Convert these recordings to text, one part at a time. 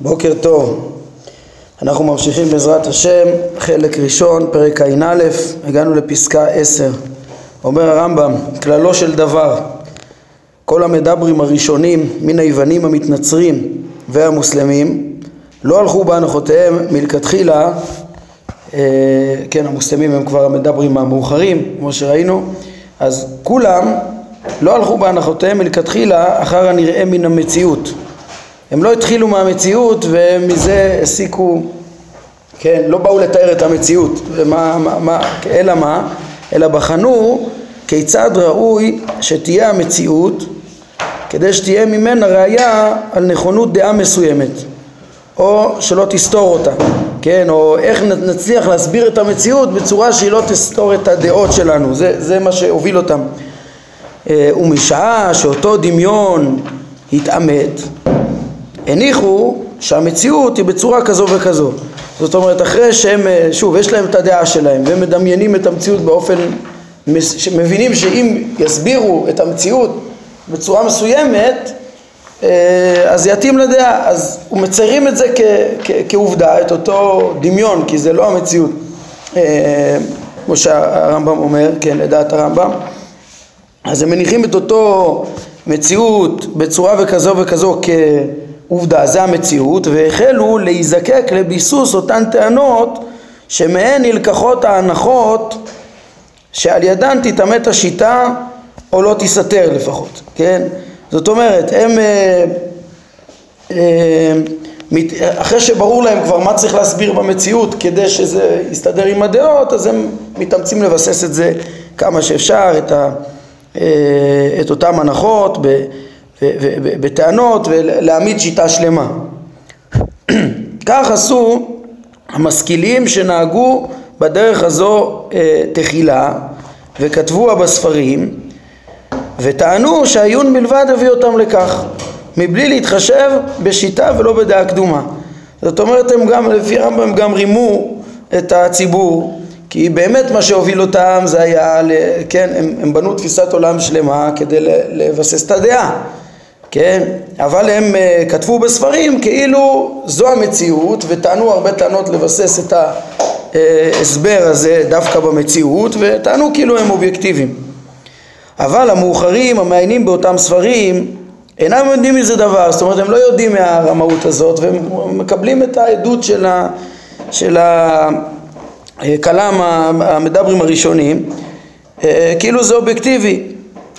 בוקר טוב. אנחנו ממשיכים בעזרת השם, חלק ראשון, פרק ע"א, הגענו לפסקה עשר. אומר הרמב"ם, כללו של דבר, כל המדברים הראשונים מן היוונים המתנצרים והמוסלמים לא הלכו בהנחותיהם מלכתחילה, אה, כן המוסלמים הם כבר המדברים המאוחרים כמו שראינו, אז כולם לא הלכו בהנחותיהם מלכתחילה אחר הנראה מן המציאות הם לא התחילו מהמציאות ומזה הסיקו, כן, לא באו לתאר את המציאות, ומה, מה, מה, אלא מה? אלא בחנו כיצד ראוי שתהיה המציאות כדי שתהיה ממנה ראייה על נכונות דעה מסוימת או שלא תסתור אותה, כן, או איך נצליח להסביר את המציאות בצורה שהיא לא תסתור את הדעות שלנו, זה, זה מה שהוביל אותם. אה, ומשעה שאותו דמיון התעמת הניחו שהמציאות היא בצורה כזו וכזו. זאת אומרת, אחרי שהם, אה, שוב, יש להם את הדעה שלהם, והם מדמיינים את המציאות באופן, שמבינים שאם יסבירו את המציאות בצורה מסוימת, אה, אז יתאים לדעה. אז מציירים את זה כ, כ, כעובדה, את אותו דמיון, כי זה לא המציאות, אה, כמו שהרמב"ם אומר, כן, לדעת הרמב"ם. אז הם מניחים את אותו מציאות בצורה וכזו וכזו כ... עובדה, זה המציאות, והחלו להיזקק לביסוס אותן טענות שמהן נלקחות ההנחות שעל ידן תתעמת השיטה או לא תיסתר לפחות, כן? זאת אומרת, הם אה, אה, אחרי שברור להם כבר מה צריך להסביר במציאות כדי שזה יסתדר עם הדעות, אז הם מתאמצים לבסס את זה כמה שאפשר, את, ה, אה, את אותן הנחות בטענות ולהעמיד שיטה שלמה. כך עשו המשכילים שנהגו בדרך הזו אה, תחילה וכתבוה בספרים וטענו שהעיון בלבד הביא אותם לכך מבלי להתחשב בשיטה ולא בדעה קדומה זאת אומרת הם גם לפי הרמב"ם הם גם רימו את הציבור כי באמת מה שהוביל אותם זה היה, כן, הם, הם בנו תפיסת עולם שלמה כדי לבסס את הדעה כן? אבל הם uh, כתבו בספרים כאילו זו המציאות וטענו הרבה טענות לבסס את ההסבר הזה דווקא במציאות וטענו כאילו הם אובייקטיביים. אבל המאוחרים המעיינים באותם ספרים אינם יודעים מזה דבר, זאת אומרת הם לא יודעים מהרמאות הזאת והם מקבלים את העדות של, ה, של הכלם המדברים הראשונים אה, כאילו זה אובייקטיבי.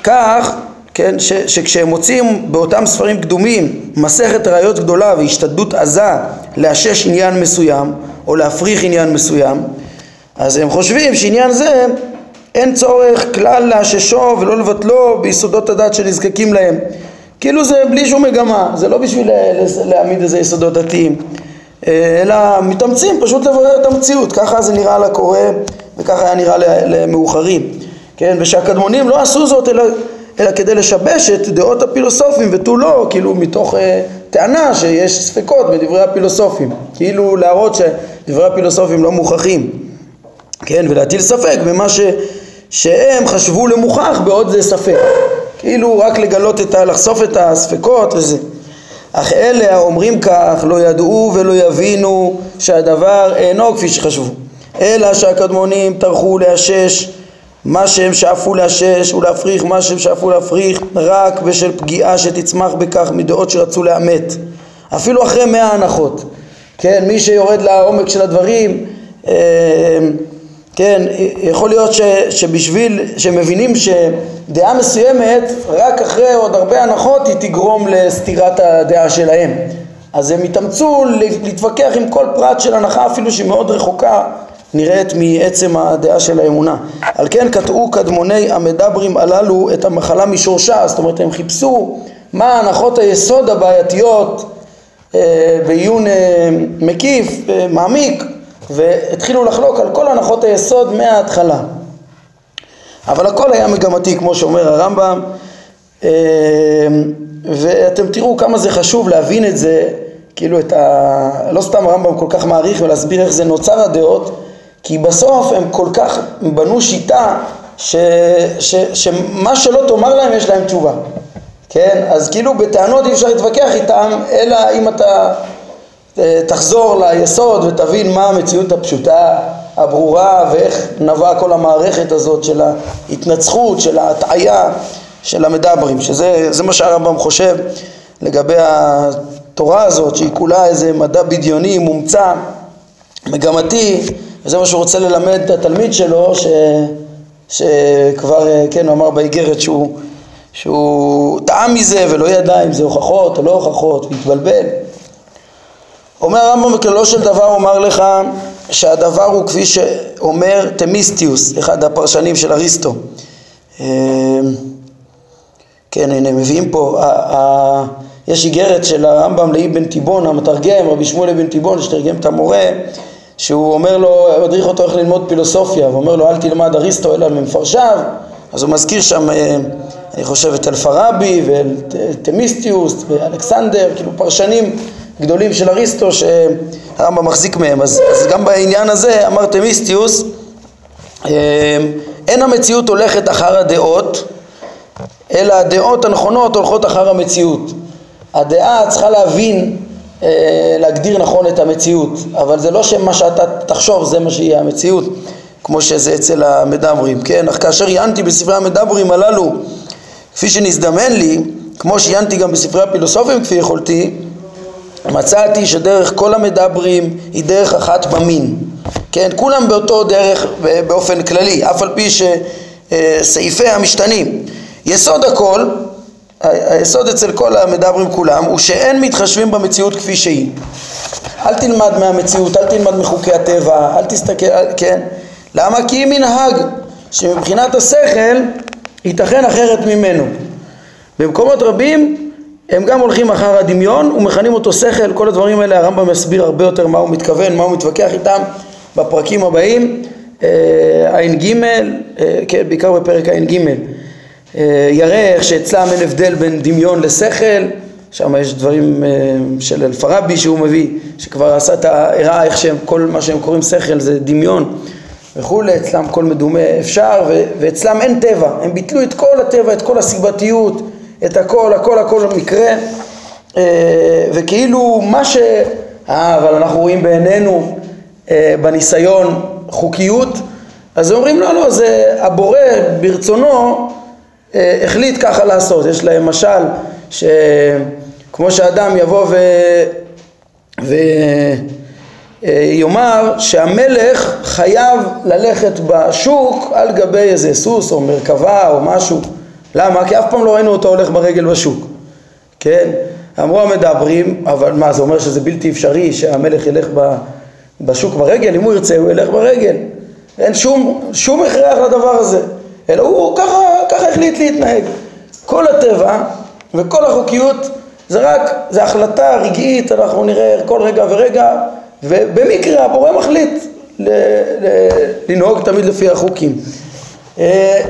כך כן, ש, שכשהם מוצאים באותם ספרים קדומים מסכת ראיות גדולה והשתדלות עזה לאשש עניין מסוים או להפריך עניין מסוים אז הם חושבים שעניין זה אין צורך כלל לאששו ולא לבטלו ביסודות הדת שנזקקים להם. כאילו זה בלי שום מגמה, זה לא בשביל להעמיד איזה יסודות דתיים אלא מתאמצים פשוט לברר את המציאות, ככה זה נראה לקורא וככה היה נראה למאוחרים. כן, ושהקדמונים לא עשו זאת אלא אלא כדי לשבש את דעות הפילוסופים ותו לא, כאילו מתוך אה, טענה שיש ספקות בדברי הפילוסופים, כאילו להראות שדברי הפילוסופים לא מוכחים, כן, ולהטיל ספק במה ש, שהם חשבו למוכח בעוד זה ספק, כאילו רק לגלות את ה... לחשוף את הספקות וזה. אך אלה האומרים כך לא ידעו ולא יבינו שהדבר אינו כפי שחשבו, אלא שהקדמונים טרחו לאשש מה שהם שאפו לאשש ולהפריך מה שהם שאפו להפריך רק בשל פגיעה שתצמח בכך מדעות שרצו לאמת. אפילו אחרי מאה הנחות. כן מי שיורד לעומק של הדברים אה, כן יכול להיות ש, שבשביל שמבינים שדעה מסוימת רק אחרי עוד הרבה הנחות היא תגרום לסתירת הדעה שלהם. אז הם יתאמצו להתווכח עם כל פרט של הנחה אפילו שהיא מאוד רחוקה נראית מעצם הדעה של האמונה. על כן קטעו קדמוני המדברים הללו את המחלה משורשה, זאת אומרת הם חיפשו מה הנחות היסוד הבעייתיות אה, בעיון אה, מקיף, אה, מעמיק, והתחילו לחלוק על כל הנחות היסוד מההתחלה. אבל הכל היה מגמתי כמו שאומר הרמב"ם, ואתם תראו כמה זה חשוב להבין את זה, כאילו את ה... לא סתם הרמב"ם כל כך מעריך ולהסביר איך זה נוצר הדעות, כי בסוף הם כל כך בנו שיטה ש, ש, שמה שלא תאמר להם יש להם תשובה. כן? אז כאילו בטענות אי אפשר להתווכח איתם, אלא אם אתה אה, תחזור ליסוד ותבין מה המציאות הפשוטה, הברורה, ואיך נבעה כל המערכת הזאת של ההתנצחות, של ההטעיה של המדברים, שזה מה שהרמב"ם חושב לגבי התורה הזאת, שהיא כולה איזה מדע בדיוני, מומצא, מגמתי, וזה מה שהוא רוצה ללמד את התלמיד שלו, ש... שכבר, אה, כן, הוא אמר באיגרת שהוא, שהוא טעם מזה ולא ידע אם זה הוכחות או לא הוכחות, והתבלבל. אומר הרמב"ם בכללו של דבר, אומר לך שהדבר הוא כפי שאומר תמיסטיוס, אחד הפרשנים של אריסטו. אה, כן, הנה, מביאים פה, יש איגרת של הרמב"ם לאבן תיבון, המתרגם, רבי שמואל אבן תיבון, שתרגם את המורה, שהוא אומר לו, מדריך אותו איך ללמוד פילוסופיה, ואומר לו אל תלמד אריסטו אלא ממפרשיו, אז הוא מזכיר שם, אה, אני חושב, את אלפרבי ותמיסטיוס ואלכסנדר, כאילו פרשנים גדולים של אריסטו שהרמב"ם מחזיק מהם, אז, אז גם בעניין הזה אמר תמיסטיוס, אה, אין המציאות הולכת אחר הדעות, אלא הדעות הנכונות הולכות אחר המציאות. הדעה צריכה להבין אה, להגדיר נכון את המציאות, אבל זה לא שמה שאתה תחשוב זה מה שיהיה המציאות, כמו שזה אצל המדברים, כן? אך כאשר עיינתי בספרי המדברים הללו, כפי שנזדמן לי, כמו שעיינתי גם בספרי הפילוסופים כפי יכולתי, מצאתי שדרך כל המדברים היא דרך אחת במין, כן? כולם באותו דרך באופן כללי, אף על פי שסעיפי המשתנים. יסוד הכל היסוד אצל כל המדברים כולם הוא שאין מתחשבים במציאות כפי שהיא. אל תלמד מהמציאות, אל תלמד מחוקי הטבע, אל תסתכל, כן? למה? כי היא מנהג שמבחינת השכל ייתכן אחרת ממנו. במקומות רבים הם גם הולכים אחר הדמיון ומכנים אותו שכל, כל הדברים האלה הרמב"ם מסביר הרבה יותר מה הוא מתכוון, מה הוא מתווכח איתם בפרקים הבאים, אה, ע"ג, אה, כן, בעיקר בפרק ע"ג. אה, איך שאצלם אין הבדל בין דמיון לשכל, שם יש דברים אה, של אלפרבי שהוא מביא, שכבר עשה את הראה איך שהם, כל מה שהם קוראים שכל זה דמיון וכולי, אצלם כל מדומה אפשר, ואצלם אין טבע, הם ביטלו את כל הטבע, את כל הסיבתיות, את הכל, הכל, הכל המקרה, אה, וכאילו מה ש... אה, אבל אנחנו רואים בעינינו בניסיון חוקיות, אז אומרים לא, לא, זה הבורא ברצונו החליט ככה לעשות. יש להם משל שכמו שאדם יבוא ו... ויאמר שהמלך חייב ללכת בשוק על גבי איזה סוס או מרכבה או משהו. למה? כי אף פעם לא ראינו אותו הולך ברגל בשוק. כן? אמרו המדברים, אבל מה, זה אומר שזה בלתי אפשרי שהמלך ילך בשוק ברגל? אם הוא ירצה הוא ילך ברגל. אין שום, שום הכרח לדבר הזה. אלא הוא ככה, ככה החליט להתנהג. כל הטבע וכל החוקיות זה רק, זה החלטה רגעית, אנחנו נראה כל רגע ורגע, ובמקרה הבורא מחליט ל, ל, לנהוג תמיד לפי החוקים. אה,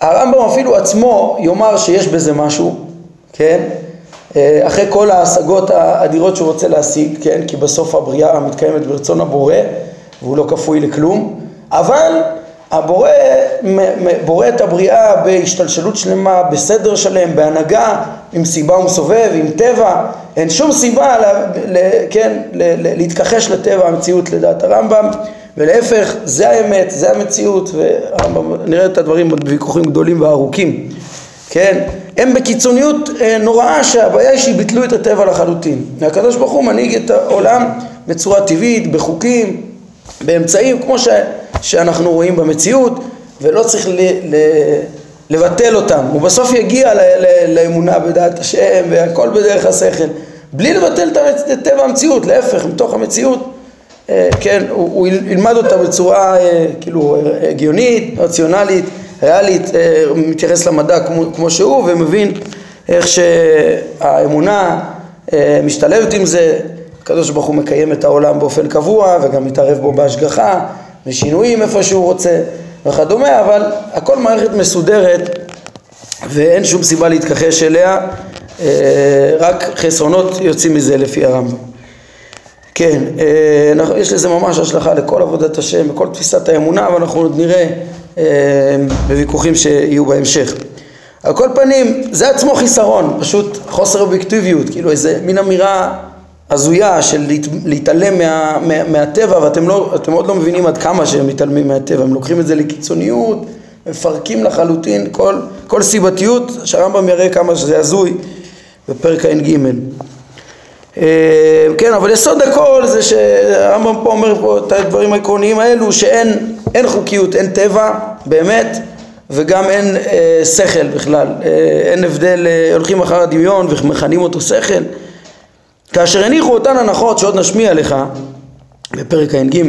הרמב"ם אפילו עצמו יאמר שיש בזה משהו, כן? אה, אחרי כל ההשגות האדירות שהוא רוצה להשיג, כן? כי בסוף הבריאה מתקיימת ברצון הבורא והוא לא כפוי לכלום, אבל הבורא בורא את הבריאה בהשתלשלות שלמה, בסדר שלם, בהנהגה, עם סיבה ומסובב, עם טבע, אין שום סיבה ל, ל, כן, ל, ל, להתכחש לטבע המציאות לדעת הרמב"ם, ולהפך, זה האמת, זה המציאות, ונראה את הדברים בוויכוחים גדולים וארוכים, כן? הם בקיצוניות אה, נוראה שהבעיה היא שביטלו את הטבע לחלוטין. והקדוש ברוך הוא מנהיג את העולם בצורה טבעית, בחוקים, באמצעים, כמו ש... שאנחנו רואים במציאות, ולא צריך ל, ל, לבטל אותם. הוא בסוף יגיע ל, ל, לאמונה בדעת השם והכל בדרך השכל, בלי לבטל את טבע המציאות, להפך, מתוך המציאות, אה, כן, הוא, הוא ילמד אותה בצורה אה, כאילו הגיונית, רציונלית, ריאלית, אה, מתייחס למדע כמו, כמו שהוא ומבין איך שהאמונה משתלבת עם זה, הקדוש ברוך הוא מקיים את העולם באופן קבוע וגם מתערב בו בהשגחה ושינויים איפה שהוא רוצה וכדומה, אבל הכל מערכת מסודרת ואין שום סיבה להתכחש אליה, אה, רק חסרונות יוצאים מזה לפי הרמב"ם. כן, אה, יש לזה ממש השלכה לכל עבודת השם, וכל תפיסת האמונה, ואנחנו עוד נראה אה, בוויכוחים שיהיו בהמשך. על כל פנים, זה עצמו חיסרון, פשוט חוסר אובייקטיביות, כאילו איזה מין אמירה הזויה של להת, להתעלם מה, מה, מהטבע ואתם לא, עוד לא מבינים עד כמה שהם מתעלמים מהטבע, הם לוקחים את זה לקיצוניות, מפרקים לחלוטין כל, כל סיבתיות, שהרמב"ם יראה כמה שזה הזוי בפרק ע"ג. אה, כן, אבל יסוד הכל זה שהרמב"ם פה אומר פה את הדברים העקרוניים האלו שאין חוקיות, אין טבע באמת וגם אין אה, שכל בכלל, אה, אין הבדל, אה, הולכים אחר הדמיון ומכנים אותו שכל כאשר הניחו אותן הנחות שעוד נשמיע לך בפרק ע"ג,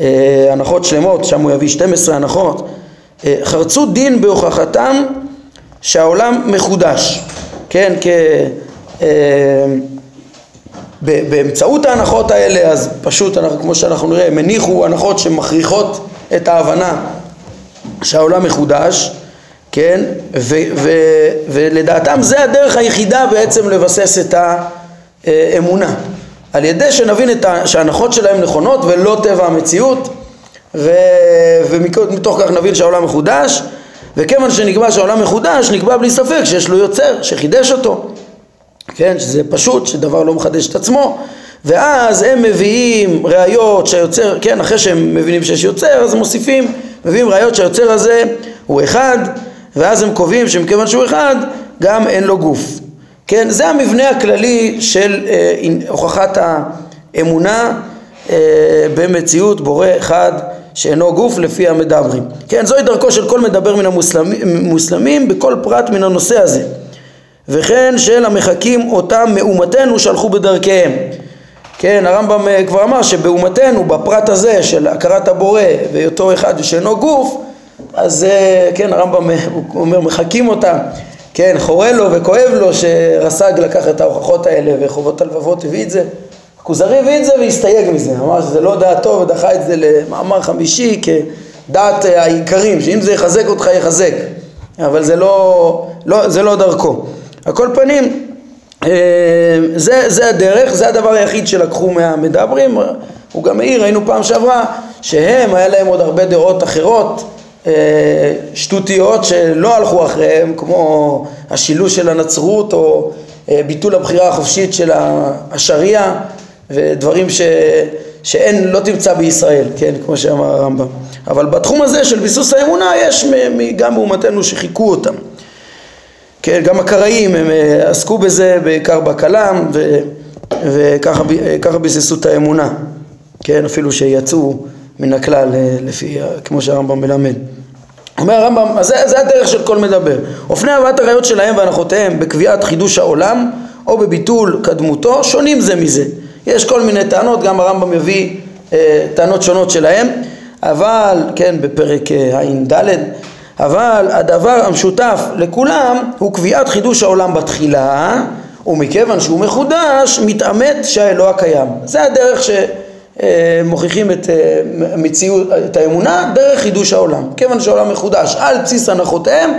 אה, הנחות שלמות, שם הוא יביא 12 הנחות, אה, חרצו דין בהוכחתם שהעולם מחודש, כן, כ... אה, באמצעות ההנחות האלה אז פשוט אנחנו, כמו שאנחנו נראה הם הניחו הנחות שמכריחות את ההבנה שהעולם מחודש כן ו, ו, ולדעתם זה הדרך היחידה בעצם לבסס את האמונה על ידי שנבין את ה, שההנחות שלהם נכונות ולא טבע המציאות ו, ומתוך כך נבין שהעולם מחודש וכיוון שנקבע שהעולם מחודש נקבע בלי ספק שיש לו יוצר שחידש אותו כן, שזה פשוט, שדבר לא מחדש את עצמו, ואז הם מביאים ראיות שהיוצר, כן, אחרי שהם מבינים שיש יוצר, אז מוסיפים, מביאים ראיות שהיוצר הזה הוא אחד, ואז הם קובעים שמכיוון שהוא אחד, גם אין לו גוף. כן, זה המבנה הכללי של אה, הוכחת האמונה אה, במציאות בורא אחד שאינו גוף לפי המדברים. כן, זוהי דרכו של כל מדבר מן המוסלמים בכל פרט מן הנושא הזה. וכן של המחקים אותם מאומתנו שלחו בדרכיהם. כן, הרמב"ם אה, כבר אמר שבאומתנו, בפרט הזה של הכרת הבורא והיותו אחד ושאינו גוף, אז אה, כן, הרמב"ם אה, אומר מחקים אותם, כן, חורה לו וכואב לו שרס"ג לקח את ההוכחות האלה וחובות הלבבות הביא את זה. הכוזרי הביא את זה והסתייג מזה, אמר שזה לא דעתו ודחה את זה למאמר חמישי כדעת העיקרים, שאם זה יחזק אותך יחזק, אבל זה לא, לא, זה לא דרכו. על כל פנים, אה, זה, זה הדרך, זה הדבר היחיד שלקחו מהמדברים, הוא גם העיר, היינו פעם שעברה, שהם, היה להם עוד הרבה דעות אחרות, שטותיות שלא הלכו אחריהם, כמו השילוש של הנצרות או אה, ביטול הבחירה החופשית של השריעה ודברים ש, שאין, לא תמצא בישראל, כן, כמו שאמר הרמב"ם. אבל בתחום הזה של ביסוס האמונה יש גם מאומתנו שחיכו אותם. כן, גם הקראים הם אה, עסקו בזה בעיקר בכלם וככה ביססו את האמונה, כן, אפילו שיצאו מן הכלל אה, לפי, כמו שהרמב"ם מלמד. אומר הרמב"ם, אז זה, זה הדרך של כל מדבר. אופני הבאת הראיות שלהם והנחותיהם בקביעת חידוש העולם או בביטול קדמותו שונים זה מזה. יש כל מיני טענות, גם הרמב"ם מביא אה, טענות שונות שלהם, אבל, כן, בפרק אה, ע"ד אבל הדבר המשותף לכולם הוא קביעת חידוש העולם בתחילה ומכיוון שהוא מחודש מתעמת שהאלוה קיים זה הדרך שמוכיחים את אה, מציאות, את האמונה דרך חידוש העולם כיוון שהעולם מחודש על בסיס הנחותיהם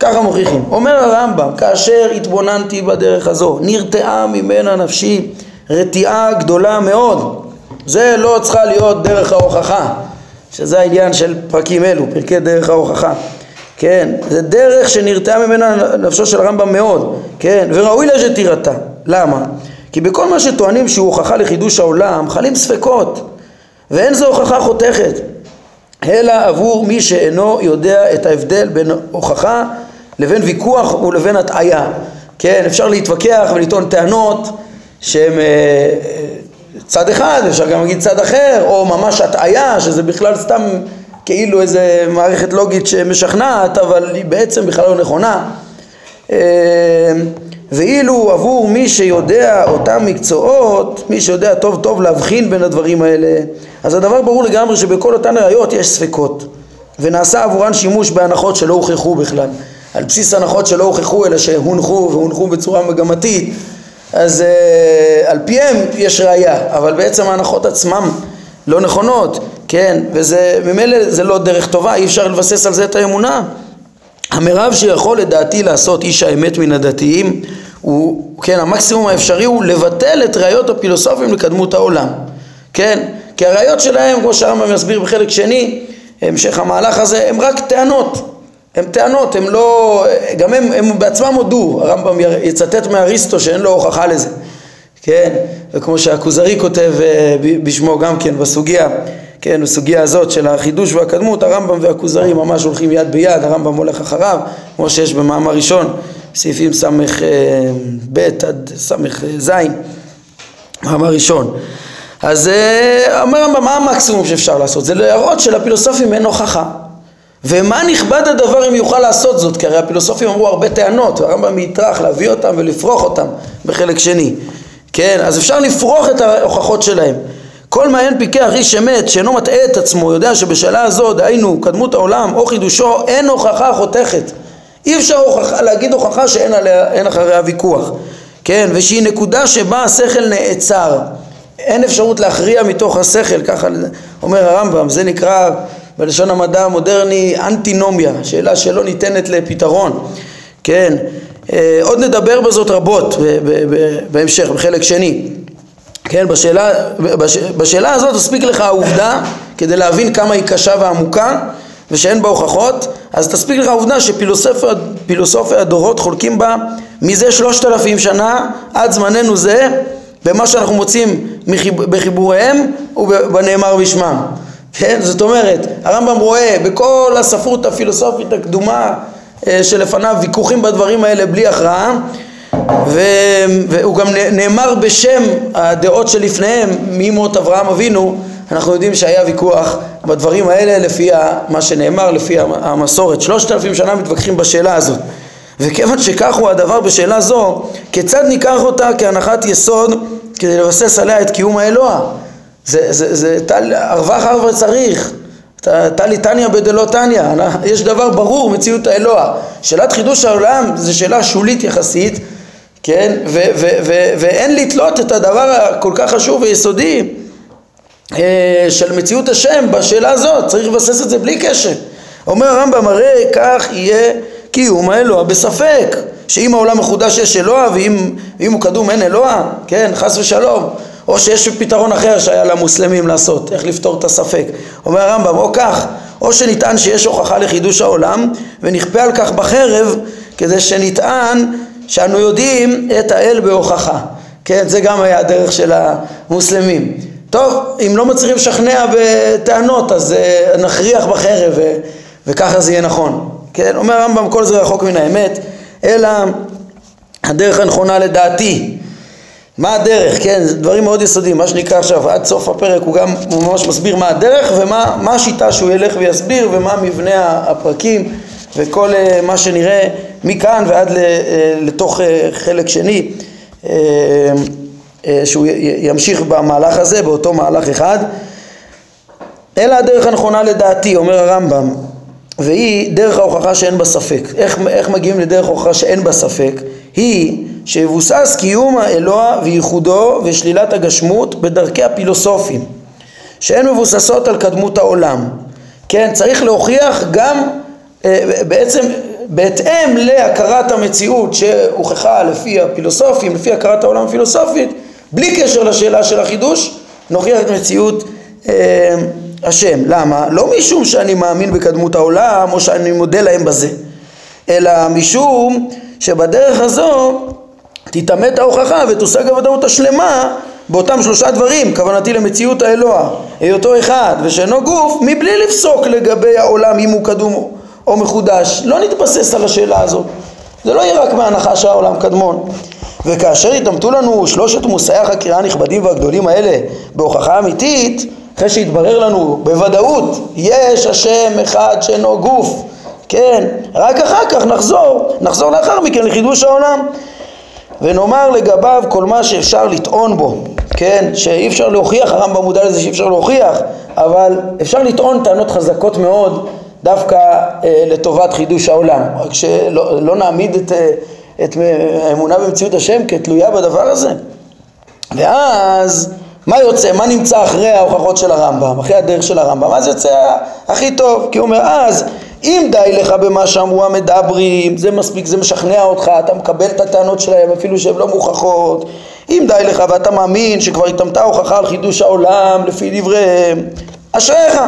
ככה מוכיחים אומר הרמב"ם כאשר התבוננתי בדרך הזו נרתעה ממנה נפשי רתיעה גדולה מאוד זה לא צריכה להיות דרך ההוכחה שזה העניין של פרקים אלו, פרקי דרך ההוכחה. כן, זה דרך שנרתעה ממנה נפשו של הרמב"ם מאוד, כן, וראוי לה שתירתע. למה? כי בכל מה שטוענים שהוא הוכחה לחידוש העולם, חלים ספקות, ואין זו הוכחה חותכת, אלא עבור מי שאינו יודע את ההבדל בין הוכחה לבין ויכוח ולבין הטעיה. כן, אפשר להתווכח ולטעון טענות שהן אה, צד אחד, אפשר גם להגיד צד אחר, או ממש הטעיה, שזה בכלל סתם כאילו איזה מערכת לוגית שמשכנעת, אבל היא בעצם בכלל לא נכונה. אה, ואילו עבור מי שיודע אותם מקצועות, מי שיודע טוב טוב להבחין בין הדברים האלה, אז הדבר ברור לגמרי שבכל אותן ראיות יש ספקות, ונעשה עבורן שימוש בהנחות שלא הוכחו בכלל. על בסיס הנחות שלא הוכחו אלא שהונחו והונחו בצורה מגמתית אז uh, על פיהם יש ראייה, אבל בעצם ההנחות עצמם לא נכונות, כן, וזה ממילא זה לא דרך טובה, אי אפשר לבסס על זה את האמונה. המרב שיכול לדעתי לעשות איש האמת מן הדתיים הוא, כן, המקסימום האפשרי הוא לבטל את ראיות הפילוסופים לקדמות העולם, כן, כי הראיות שלהם, כמו שהרמב"ם מסביר בחלק שני, המשך המהלך הזה, הם רק טענות, הם טענות, הם לא, גם הם, הם בעצמם הודו, הרמב"ם יצטט מאריסטו שאין לו הוכחה לזה, כן, וכמו שהכוזרי כותב אה, בשמו גם כן בסוגיה, כן, בסוגיה הזאת של החידוש והקדמות, הרמב"ם והכוזרי ממש הולכים יד ביד, הרמב"ם הולך אחריו, כמו שיש במאמר ראשון, סעיפים ס"ב עד ס"ז, מאמר ראשון. אז אה, אומר הרמב"ם, מה המקסימום שאפשר לעשות? זה להראות שלפילוסופים אין הוכחה. ומה נכבד הדבר אם יוכל לעשות זאת? כי הרי הפילוסופים אמרו הרבה טענות, והרמב"ם יטרח להביא אותם ולפרוח אותם בחלק שני. כן, אז אפשר לפרוח את ההוכחות שלהם. כל מעיין פיקח איש אמת שאינו מטעה את עצמו יודע שבשאלה הזו, דהיינו קדמות העולם או חידושו, אין הוכחה חותכת. אי אפשר הוכחה, להגיד הוכחה שאין עליה, אחריה ויכוח. כן, ושהיא נקודה שבה השכל נעצר. אין אפשרות להכריע מתוך השכל, ככה אומר הרמב"ם, זה נקרא בלשון המדע המודרני אנטינומיה, שאלה שלא ניתנת לפתרון, כן, אה, עוד נדבר בזאת רבות בהמשך, בחלק שני, כן, בשאלה, בש, בשאלה הזאת תספיק לך העובדה כדי להבין כמה היא קשה ועמוקה ושאין בה הוכחות, אז תספיק לך העובדה שפילוסופי הדורות חולקים בה מזה שלושת אלפים שנה עד זמננו זה במה שאנחנו מוצאים בחיבוריהם ובנאמר בשמם. כן? זאת אומרת, הרמב"ם רואה בכל הספרות הפילוסופית הקדומה אה, שלפניו ויכוחים בדברים האלה בלי הכרעה והוא גם נאמר בשם הדעות שלפניהם מימות אברהם אבינו אנחנו יודעים שהיה ויכוח בדברים האלה לפי מה שנאמר, לפי המסורת. שלושת אלפים שנה מתווכחים בשאלה הזאת. וכיוון שכך הוא הדבר בשאלה זו, כיצד ניקח אותה כהנחת יסוד כדי לבסס עליה את קיום האלוה? זה, זה, זה טל, ארווח ארבע צריך, טלי תניא בדלא תניא, יש דבר ברור, מציאות האלוה. שאלת חידוש העולם זו שאלה שולית יחסית, כן, ואין לתלות את הדבר הכל כך חשוב ויסודי אה, של מציאות השם בשאלה הזאת, צריך לבסס את זה בלי קשר. אומר הרמב"ם, הרי כך יהיה קיום האלוה בספק, שאם העולם מחודש יש אלוה ואם הוא קדום אין אלוה, כן, חס ושלום. או שיש פתרון אחר שהיה למוסלמים לעשות, איך לפתור את הספק. אומר הרמב"ם, או כך, או שנטען שיש הוכחה לחידוש העולם ונכפה על כך בחרב כדי שנטען שאנו יודעים את האל בהוכחה. כן, זה גם היה הדרך של המוסלמים. טוב, אם לא מצליחים לשכנע בטענות אז uh, נכריח בחרב ו- וככה זה יהיה נכון. כן, אומר הרמב"ם כל זה רחוק מן האמת, אלא הדרך הנכונה לדעתי מה הדרך, כן, זה דברים מאוד יסודיים, מה שנקרא עכשיו עד סוף הפרק הוא גם הוא ממש מסביר מה הדרך ומה השיטה שהוא ילך ויסביר ומה מבנה הפרקים וכל uh, מה שנראה מכאן ועד uh, לתוך uh, חלק שני uh, שהוא ימשיך במהלך הזה, באותו מהלך אחד אלא הדרך הנכונה לדעתי, אומר הרמב"ם והיא דרך ההוכחה שאין בה ספק. איך, איך מגיעים לדרך ההוכחה שאין בה ספק? היא שיבוסס קיום האלוה וייחודו ושלילת הגשמות בדרכי הפילוסופים שהן מבוססות על קדמות העולם כן צריך להוכיח גם אה, בעצם בהתאם להכרת המציאות שהוכחה לפי הפילוסופים לפי הכרת העולם הפילוסופית בלי קשר לשאלה של החידוש נוכיח את מציאות אה, השם למה? לא משום שאני מאמין בקדמות העולם או שאני מודה להם בזה אלא משום שבדרך הזו תתעמת ההוכחה ותושג הוודאות השלמה באותם שלושה דברים, כוונתי למציאות האלוה, היותו אחד ושאינו גוף, מבלי לפסוק לגבי העולם אם הוא קדום או מחודש. לא נתבסס על השאלה הזאת. זה לא יהיה רק מהנחה שהעולם קדמון. וכאשר יתעמתו לנו שלושת מושאי החקירה הנכבדים והגדולים האלה בהוכחה אמיתית, אחרי שהתברר לנו בוודאות, יש השם אחד שאינו גוף, כן, רק אחר כך נחזור, נחזור לאחר מכן לחידוש העולם. ונאמר לגביו כל מה שאפשר לטעון בו, כן, שאי אפשר להוכיח, הרמב"ם מודע לזה שאי אפשר להוכיח, אבל אפשר לטעון טענות חזקות מאוד דווקא אה, לטובת חידוש העולם, רק שלא לא נעמיד את, אה, את האמונה במציאות השם כתלויה בדבר הזה. ואז מה יוצא, מה נמצא אחרי ההוכחות של הרמב"ם, אחרי הדרך של הרמב"ם, אז יוצא הכי טוב, כי הוא אומר אז אם די לך במה שאמרו המדברים, זה מספיק, זה משכנע אותך, אתה מקבל את הטענות שלהם אפילו שהן לא מוכחות. אם די לך ואתה מאמין שכבר התאמתה הוכחה על חידוש העולם לפי דבריהם, אשריך.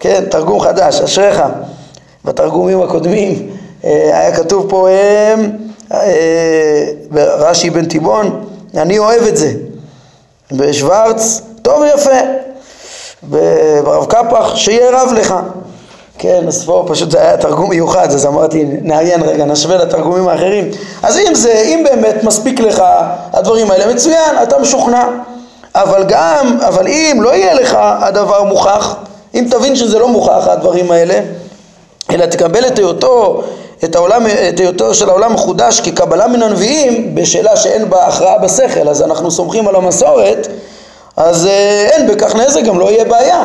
כן, תרגום חדש, אשריך. בתרגומים הקודמים היה כתוב פה רש"י בן תיבון, אני אוהב את זה. בשוורץ, טוב ויפה. ברב קפח, שיהיה רב לך. כן, פה פשוט זה היה תרגום מיוחד, אז אמרתי, נעיין רגע, נשווה לתרגומים האחרים. אז אם זה, אם באמת מספיק לך הדברים האלה, מצוין, אתה משוכנע. אבל גם, אבל אם לא יהיה לך הדבר מוכח, אם תבין שזה לא מוכח הדברים האלה, אלא תקבל את היותו, את, העולם, את היותו של העולם מחודש כקבלה מן הנביאים בשאלה שאין בה הכרעה בשכל, אז אנחנו סומכים על המסורת, אז אה, אין בכך נזק, גם לא יהיה בעיה.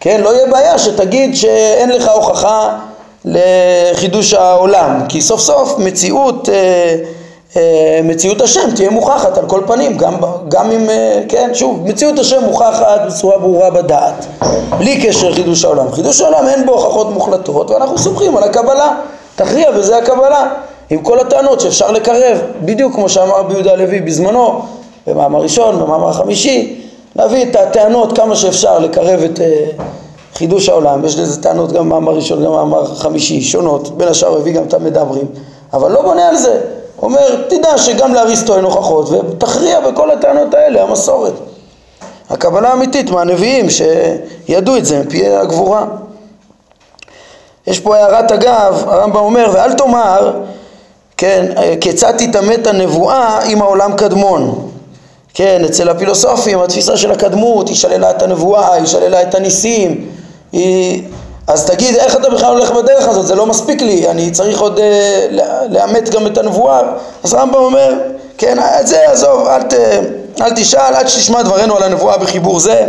כן, לא יהיה בעיה שתגיד שאין לך הוכחה לחידוש העולם, כי סוף סוף מציאות, אה, מציאות השם תהיה מוכחת על כל פנים, גם, גם אם, אה, כן, שוב, מציאות השם מוכחת בצורה ברורה בדעת, בלי קשר לחידוש העולם. חידוש העולם אין בו הוכחות מוחלטות ואנחנו סומכים על הקבלה, תכריע בזה הקבלה, עם כל הטענות שאפשר לקרב, בדיוק כמו שאמר רבי יהודה הלוי בזמנו, במאמר ראשון, במאמר חמישי, להביא את הטענות כמה שאפשר לקרב את uh, חידוש העולם, יש לזה טענות גם במאמר ראשון, גם במאמר חמישי, שונות, בין השאר הביא גם את המדברים, אבל לא בונה על זה, אומר תדע שגם לאריסטו אין הוכחות ותכריע בכל הטענות האלה, המסורת. הקבלה האמיתית מהנביאים שידעו את זה מפי הגבורה. יש פה הערת אגב, הרמב"ם אומר ואל תאמר כן, כיצד תתעמת הנבואה אם העולם קדמון כן, אצל הפילוסופים התפיסה של הקדמות היא שללה את הנבואה, היא שללה את הניסים, היא... אז תגיד איך אתה בכלל הולך בדרך הזאת, זה לא מספיק לי, אני צריך עוד אה, לאמת גם את הנבואה, אז רמב"ם אומר, כן, את זה עזוב, אל, ת, אל תשאל עד שתשמע דברינו על הנבואה בחיבור זה,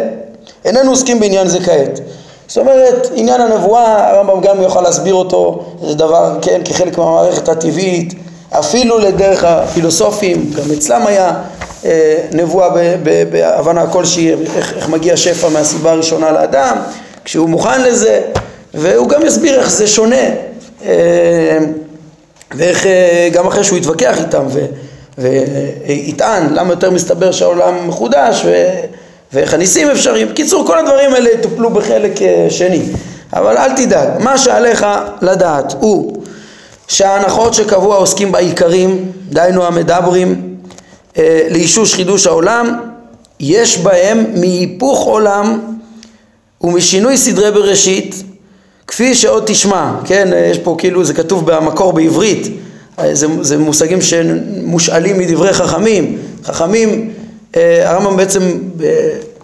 איננו עוסקים בעניין זה כעת. זאת אומרת, עניין הנבואה, הרמב"ם גם יוכל להסביר אותו, זה דבר, כן, כחלק מהמערכת הטבעית, אפילו לדרך הפילוסופים, גם אצלם היה אה, נבואה בהבנה כלשהי, איך, איך מגיע שפע מהסיבה הראשונה לאדם, כשהוא מוכן לזה, והוא גם יסביר איך זה שונה, אה, ואיך אה, גם אחרי שהוא יתווכח איתם ויטען למה יותר מסתבר שהעולם מחודש ו, ואיך הניסים אפשריים. בקיצור, כל הדברים האלה יטופלו בחלק שני. אבל אל תדאג, מה שעליך לדעת הוא שההנחות שקבוע עוסקים בעיקרים, דהיינו המדברים, אה, לאישוש חידוש העולם, יש בהם מהיפוך עולם ומשינוי סדרי בראשית, כפי שעוד תשמע, כן, אה, יש פה כאילו, זה כתוב במקור בעברית, אה, זה, זה מושגים שמושאלים מדברי חכמים, חכמים, הרמב"ם בעצם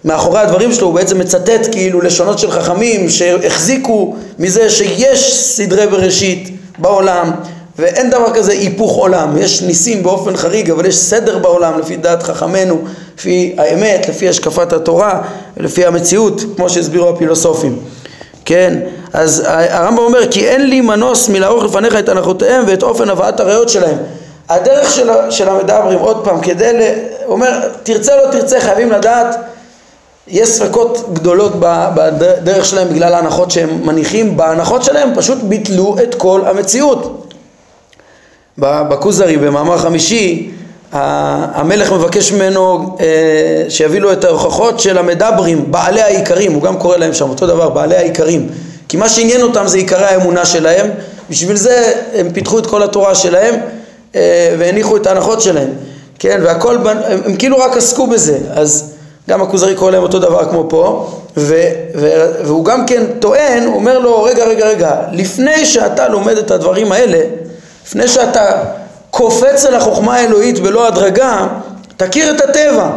מאחורי הדברים שלו הוא בעצם מצטט כאילו לשונות של חכמים שהחזיקו מזה שיש סדרי בראשית בעולם ואין דבר כזה היפוך עולם, יש ניסים באופן חריג, אבל יש סדר בעולם לפי דעת חכמינו, לפי האמת, לפי השקפת התורה, לפי המציאות, כמו שהסבירו הפילוסופים. כן, אז הרמב"ם אומר כי אין לי מנוס מלערוך לפניך את הנחותיהם ואת אופן הבאת הראיות שלהם. הדרך של, של המדברים, עוד פעם, כדי, ל... אומר, תרצה לא תרצה, חייבים לדעת, יש ספקות גדולות בדרך שלהם בגלל ההנחות שהם מניחים, בהנחות שלהם פשוט ביטלו את כל המציאות. בכוזרי במאמר חמישי המלך מבקש ממנו אה, שיביא לו את ההוכחות של המדברים, בעלי העיקרים, הוא גם קורא להם שם אותו דבר, בעלי העיקרים. כי מה שעניין אותם זה עיקרי האמונה שלהם, בשביל זה הם פיתחו את כל התורה שלהם אה, והניחו את ההנחות שלהם, כן, והכל, הם, הם כאילו רק עסקו בזה, אז גם הכוזרי קורא להם אותו דבר כמו פה, ו, ו, והוא גם כן טוען, אומר לו, רגע, רגע, רגע, לפני שאתה לומד את הדברים האלה, לפני שאתה קופץ אל החוכמה האלוהית בלא הדרגה, תכיר את הטבע,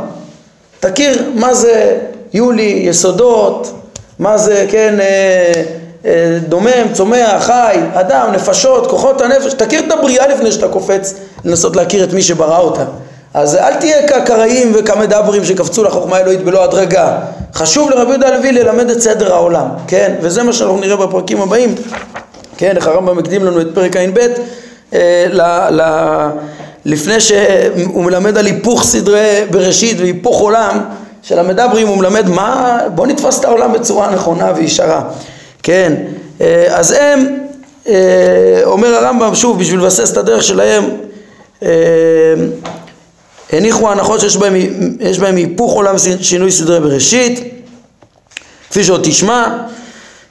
תכיר מה זה יולי, יסודות, מה זה, כן, אה, אה, דומם, צומח, חי, אדם, נפשות, כוחות הנפש, תכיר את הבריאה לפני שאתה קופץ לנסות להכיר את מי שברא אותה. אז אל תהיה כקראים וכמדברים שקפצו לחוכמה האלוהית בלא הדרגה. חשוב לרבי יהודה הלוי ללמד את סדר העולם, כן? וזה מה שאנחנו נראה בפרקים הבאים. כן, איך הרמב"ם מקדים לנו את פרק ע"ב ל, ל, לפני שהוא מלמד על היפוך סדרי בראשית והיפוך עולם של המדברים הוא מלמד מה, בוא נתפוס את העולם בצורה נכונה וישרה, כן, אה, אז הם, אה, אומר הרמב"ם שוב בשביל לבסס את הדרך שלהם הניחו הנחות שיש בהם, בהם היפוך עולם שינוי סדרי בראשית כפי שעוד תשמע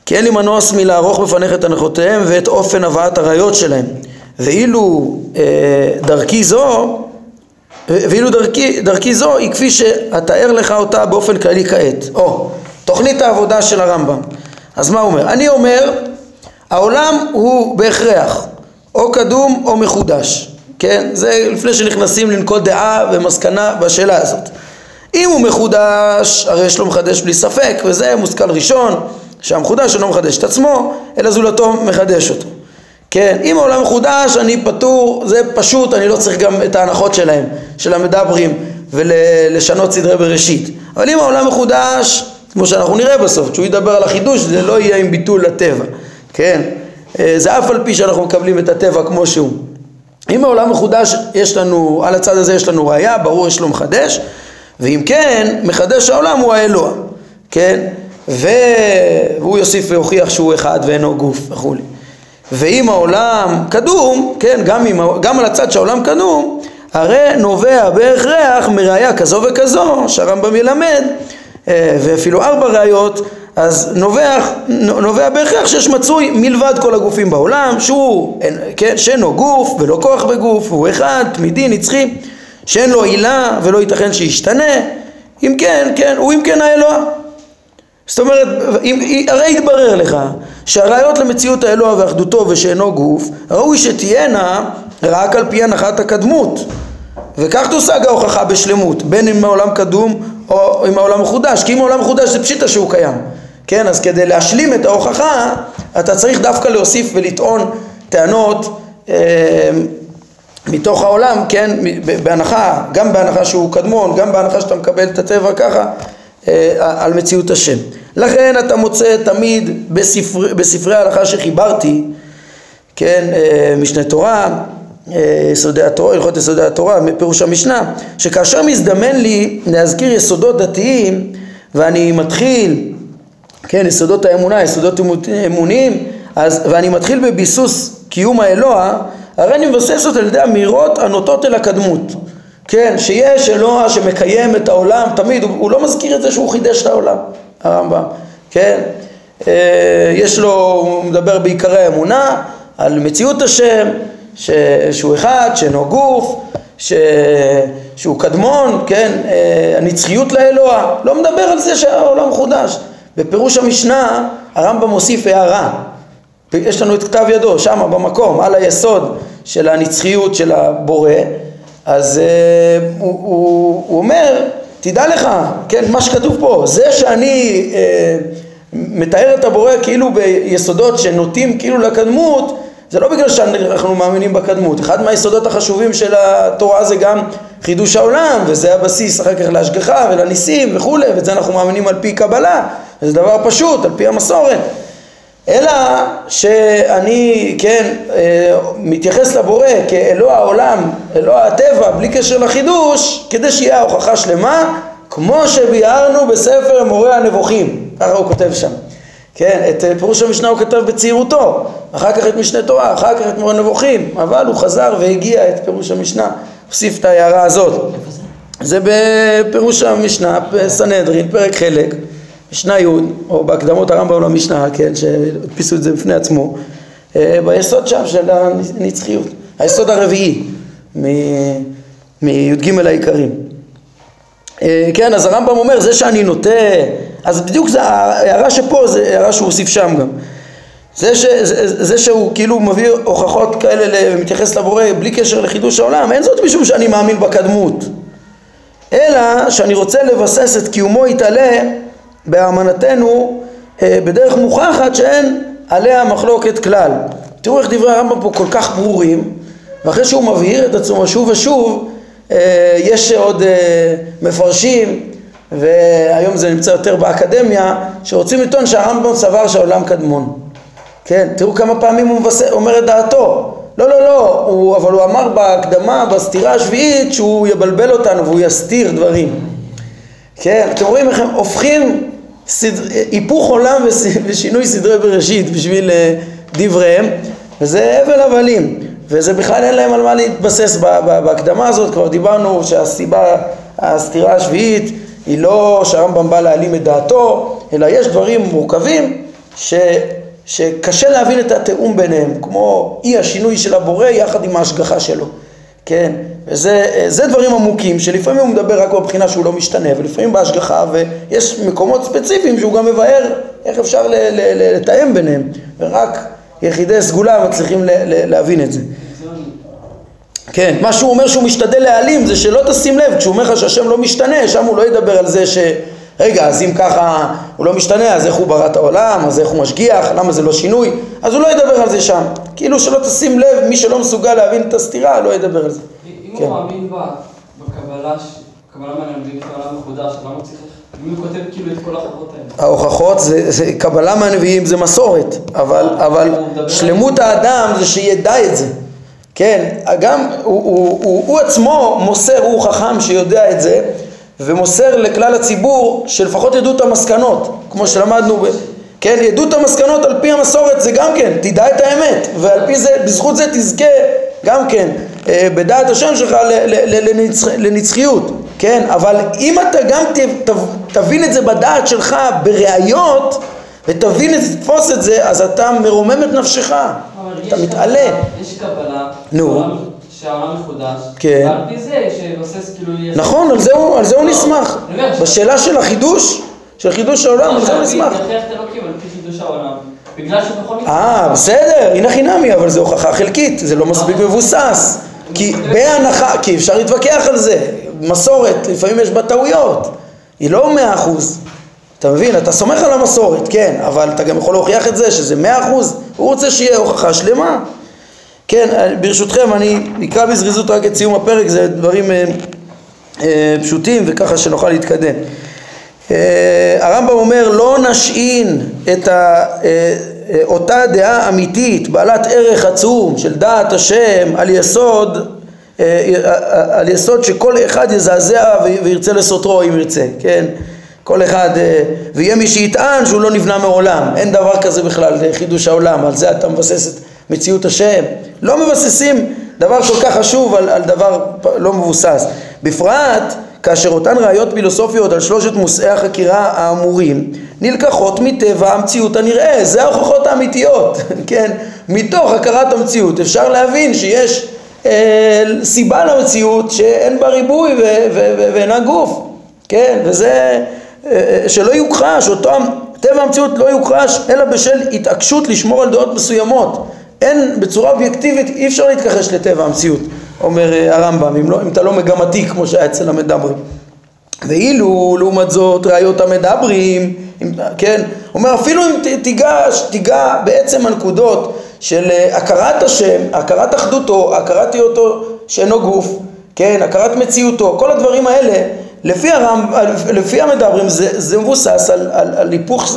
כי אין לי מנוס מלערוך בפניך את הנחותיהם ואת אופן הבאת הראיות שלהם. ואילו אה, דרכי זו, ואילו דרכי, דרכי זו היא כפי שאתאר לך אותה באופן כללי כעת. או, תוכנית העבודה של הרמב"ם. אז מה הוא אומר? אני אומר, העולם הוא בהכרח או קדום או מחודש. כן? זה לפני שנכנסים לנקוט דעה ומסקנה בשאלה הזאת. אם הוא מחודש, הרי יש לו מחדש בלי ספק, וזה מושכל ראשון, שהמחודש אינו מחדש את עצמו, אלא זולתו מחדש אותו. כן, אם העולם מחודש, אני פטור, זה פשוט, אני לא צריך גם את ההנחות שלהם, של המדברים, ולשנות סדרי בראשית. אבל אם העולם מחודש, כמו שאנחנו נראה בסוף, כשהוא ידבר על החידוש, זה לא יהיה עם ביטול לטבע, כן? אה, זה אף על פי שאנחנו מקבלים את הטבע כמו שהוא. אם העולם מחודש, יש לנו, על הצד הזה יש לנו ראייה, ברור יש לו מחדש, ואם כן, מחדש העולם הוא האלוה, כן? והוא יוסיף ויוכיח שהוא אחד ואינו גוף וכולי. ואם העולם קדום, כן, גם, עם, גם על הצד שהעולם קדום, הרי נובע בהכרח מראייה כזו וכזו, שהרמב"ם ילמד, אה, ואפילו ארבע ראיות, אז נובע, נובע בהכרח שיש מצוי מלבד כל הגופים בעולם, שהוא, כן, שאינו גוף ולא כוח בגוף, הוא אחד, תמידי, נצחי, שאין לו עילה ולא ייתכן שישתנה, אם כן, כן, הוא אם כן האלוה. זאת אומרת, אם, הרי יתברר לך שהראיות למציאות האלוה ואחדותו ושאינו גוף, ראוי שתהיינה רק על פי הנחת הקדמות. וכך תושג ההוכחה בשלמות, בין אם העולם קדום או אם העולם מחודש, כי אם העולם מחודש זה פשיטה שהוא קיים. כן, אז כדי להשלים את ההוכחה, אתה צריך דווקא להוסיף ולטעון טענות אה, מתוך העולם, כן, בהנחה, גם בהנחה שהוא קדמון, גם בהנחה שאתה מקבל את הטבע ככה, אה, על מציאות השם. לכן אתה מוצא תמיד בספר, בספרי ההלכה שחיברתי, כן, אה, משנה תורה, אה, יסודי התורה, הלכות יסודי התורה, פירוש המשנה, שכאשר מזדמן לי להזכיר יסודות דתיים ואני מתחיל, כן, יסודות האמונה, יסודות אמוניים, אז, ואני מתחיל בביסוס קיום האלוה, הרי אני מבסס אותו על ידי אמירות הנוטות אל הקדמות. כן, שיש אלוה שמקיים את העולם תמיד, הוא, הוא לא מזכיר את זה שהוא חידש את העולם, הרמב"ם, כן? אה, יש לו, הוא מדבר בעיקרי האמונה, על מציאות השם, ש, שהוא אחד, שאינו גוף, ש, שהוא קדמון, כן? אה, הנצחיות לאלוה, לא מדבר על זה שהעולם חודש. בפירוש המשנה הרמב"ם מוסיף הערה, יש לנו את כתב ידו, שם במקום, על היסוד של הנצחיות של הבורא אז uh, הוא, הוא, הוא אומר, תדע לך, כן, מה שכתוב פה, זה שאני uh, מתאר את הבורא כאילו ביסודות שנוטים כאילו לקדמות, זה לא בגלל שאנחנו מאמינים בקדמות, אחד מהיסודות החשובים של התורה זה גם חידוש העולם, וזה הבסיס אחר כך להשגחה ולניסים וכולי, ואת זה אנחנו מאמינים על פי קבלה, וזה דבר פשוט, על פי המסורת. אלא שאני, כן, אה, מתייחס לבורא כאלוה העולם, אלוה הטבע, בלי קשר לחידוש, כדי שיהיה ההוכחה שלמה, כמו שביארנו בספר מורה הנבוכים, ככה הוא כותב שם. כן, את אה, פירוש המשנה הוא כתב בצעירותו, אחר כך את משנה תורה, אחר כך את מורה הנבוכים, אבל הוא חזר והגיע את פירוש המשנה, הוסיף את ההערה הזאת. זה בפירוש המשנה, סנהדרין, פרק חלק. משנה י', או בהקדמות הרמב"ם למשנה, כן, שהדפיסו את זה בפני עצמו, אה, ביסוד שם של הנצחיות, היסוד הרביעי מי"ג העיקרים. אה, כן, אז הרמב"ם אומר, זה שאני נוטה, אז בדיוק זה, ההערה שפה זה הערה שהוא הוסיף שם גם. זה, ש, זה, זה שהוא כאילו מביא הוכחות כאלה ומתייחס לבורא בלי קשר לחידוש העולם, אין זאת משום שאני מאמין בקדמות, אלא שאני רוצה לבסס את קיומו יתעלה באמנתנו אה, בדרך מוכחת שאין עליה מחלוקת כלל. תראו איך דברי הרמב"ם פה כל כך ברורים, ואחרי שהוא מבהיר את עצמו שוב ושוב, אה, יש עוד אה, מפרשים, והיום זה נמצא יותר באקדמיה, שרוצים לטעון שהרמב"ם סבר שהעולם קדמון. כן, תראו כמה פעמים הוא מבשר, אומר את דעתו. לא, לא, לא, הוא, אבל הוא אמר בהקדמה, בסתירה השביעית, שהוא יבלבל אותנו והוא יסתיר דברים. כן, אתם רואים איך הם הופכים סד... היפוך עולם ושינוי סדרי בראשית בשביל אה, דבריהם, וזה הבל הבלים, וזה בכלל אין להם על מה להתבסס בהקדמה הזאת, כבר דיברנו שהסיבה, הסתירה השביעית היא לא שהרמב"ם בא להעלים את דעתו, אלא יש דברים מורכבים ש, שקשה להבין את התיאום ביניהם, כמו אי השינוי של הבורא יחד עם ההשגחה שלו, כן? וזה דברים עמוקים שלפעמים הוא מדבר רק בבחינה שהוא לא משתנה ולפעמים בהשגחה ויש מקומות ספציפיים שהוא גם מבאר איך אפשר לתאם ביניהם ורק יחידי סגולה מצליחים להבין את זה. כן, מה שהוא אומר שהוא משתדל להעלים זה שלא תשים לב, כשהוא אומר לך שהשם לא משתנה, שם הוא לא ידבר על זה ש... רגע, אז אם ככה הוא לא משתנה, אז איך הוא ברא את העולם, אז איך הוא משגיח, למה זה לא שינוי, אז הוא לא ידבר על זה שם. כאילו שלא תשים לב, מי שלא מסוגל להבין את הסתירה, לא ידבר על זה. אם הוא כן. מאמין בקבלה, קבלה מהנביאים של העולם מחודש, למה צריך... אם הוא כותב כאילו את כל ההוכחות האלה. ההוכחות, זה, זה, קבלה מהנביאים זה מסורת, אבל, אבל שלמות האדם זה שידע את זה. כן, גם הוא, הוא, הוא, הוא עצמו מוסר, הוא חכם שיודע את זה, ומוסר לכלל הציבור שלפחות ידעו את המסקנות, כמו שלמדנו, ב, כן, ידעו את המסקנות על פי המסורת זה גם כן, תדע את האמת, ועל פי זה, בזכות זה תזכה גם כן אה, בדעת השם שלך לנצח, לנצחיות, כן, אבל אם אתה גם ת, תבין את זה בדעת שלך בראיות ותבין את זה, תתפוס את זה, אז אתה מרומם את נפשך, אתה מתעלה. יש קבלה, נו. שהעולם מחודש, כן. ועל פי זה שבסס כאילו... נכון, על זה הוא, על זה הוא נסמך. בשאלה של החידוש, של חידוש העולם, על זה הוא נסמך. אה, בסדר, הנה חינמי, אבל זו הוכחה חלקית, זה לא מספיק מבוסס. כי בהנחה, כי אפשר להתווכח על זה, מסורת, לפעמים יש בה טעויות, היא לא מאה אחוז. אתה מבין? אתה סומך על המסורת, כן, אבל אתה גם יכול להוכיח את זה שזה מאה אחוז, הוא רוצה שיהיה הוכחה שלמה. כן, ברשותכם אני אקרא בזריזות רק את סיום הפרק, זה דברים אה, אה, פשוטים וככה שנוכל להתקדם. אה, הרמב"ם אומר לא נשעין את ה, אה, אה, אותה דעה אמיתית בעלת ערך עצום של דעת השם על יסוד אה, אה, על יסוד שכל אחד יזעזע וירצה לסותרו אם ירצה, כן? כל אחד, אה, ויהיה מי שיטען שהוא לא נבנה מעולם, אין דבר כזה בכלל, חידוש העולם, על זה אתה מבסס את מציאות השם. לא מבססים דבר כל כך חשוב על, על דבר לא מבוסס. בפרט כאשר אותן ראיות פילוסופיות על שלושת מושאי החקירה האמורים נלקחות מטבע המציאות הנראה, זה ההוכחות האמיתיות, כן? מתוך הכרת המציאות אפשר להבין שיש אה, סיבה למציאות שאין בה ריבוי ואינה גוף, כן? וזה אה, אה, שלא יוכחש, אותו טבע המציאות לא יוכחש אלא בשל התעקשות לשמור על דעות מסוימות. אין, בצורה אובייקטיבית אי אפשר להתכחש לטבע המציאות, אומר אה, הרמב"ם, אם, לא, אם אתה לא מגמתי כמו שהיה אצל המדברים. ואילו לעומת זאת ראיות המדברים, אם, כן, אומר אפילו אם תיגש, תיגע בעצם הנקודות של הכרת השם, הכרת אחדותו, הכרת היותו שאינו גוף, כן, הכרת מציאותו, כל הדברים האלה לפי, הרמב, לפי המדברים זה, זה מבוסס על, על, על היפוך,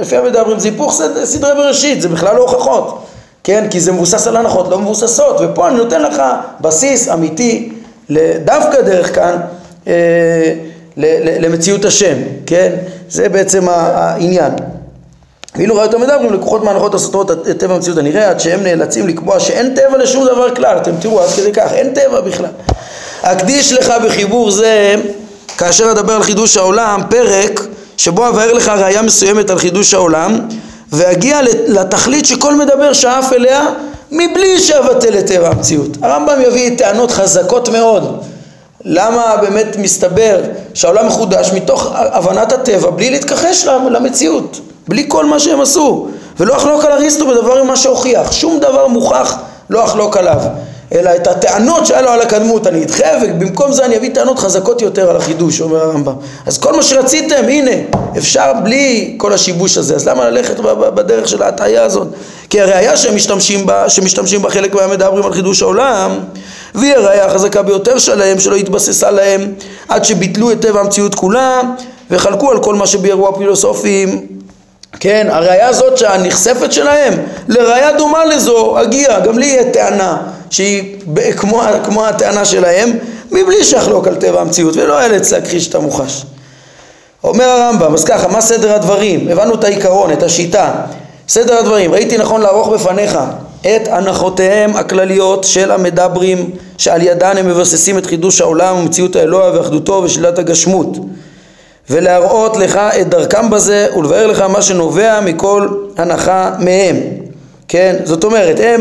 לפי המדברים זה היפוך סדרי בראשית, זה בכלל לא הוכחות, כן? כי זה מבוסס על הנחות לא מבוססות, ופה אני נותן לך בסיס אמיתי, דווקא דרך כאן, אה, למציאות השם, כן? זה בעצם העניין. ואילו ראיות המדברים לקוחות מהנחות הסותרות את טבע המציאות הנראה עד שהם נאלצים לקבוע שאין טבע לשום דבר כלל, אתם תראו עד כדי כך, אין טבע בכלל. אקדיש לך בחיבור זה כאשר אדבר על חידוש העולם, פרק שבו אבהר לך ראייה מסוימת על חידוש העולם ואגיע לתכלית שכל מדבר שאף אליה מבלי שאבטל את טבע המציאות. הרמב"ם יביא טענות חזקות מאוד. למה באמת מסתבר שהעולם מחודש מתוך הבנת הטבע בלי להתכחש למציאות, בלי כל מה שהם עשו. ולא אחלוק על אריסטו בדבר ממה שהוכיח, שום דבר מוכח לא אחלוק עליו אלא את הטענות שהיה לו על הקדמות. אני אדחה ובמקום זה אני אביא טענות חזקות יותר על החידוש, אומר הרמב"ם. אז כל מה שרציתם, הנה, אפשר בלי כל השיבוש הזה, אז למה ללכת בדרך של ההטעיה הזאת? כי הראייה שהם משתמשים בה, שמשתמשים בה חלק מהמדברים על חידוש העולם, והיא הראייה החזקה ביותר שלהם, שלא התבססה להם עד שביטלו את טבע המציאות כולה וחלקו על כל מה שביארו הפילוסופים. כן, הראייה הזאת שהנחשפת שלהם לראייה דומה לזו, הגיעה, גם לי יהיה טענה שהיא כמו, כמו הטענה שלהם, מבלי שיחלוק על טבע המציאות, ולא אאלץ להכחיש את המוחש. אומר הרמב"ם, אז ככה, מה סדר הדברים? הבנו את העיקרון, את השיטה. סדר הדברים, ראיתי נכון לערוך בפניך את הנחותיהם הכלליות של המדברים שעל ידן הם מבססים את חידוש העולם ומציאות האלוה ואחדותו ושלילת הגשמות ולהראות לך את דרכם בזה ולבאר לך מה שנובע מכל הנחה מהם כן זאת אומרת הם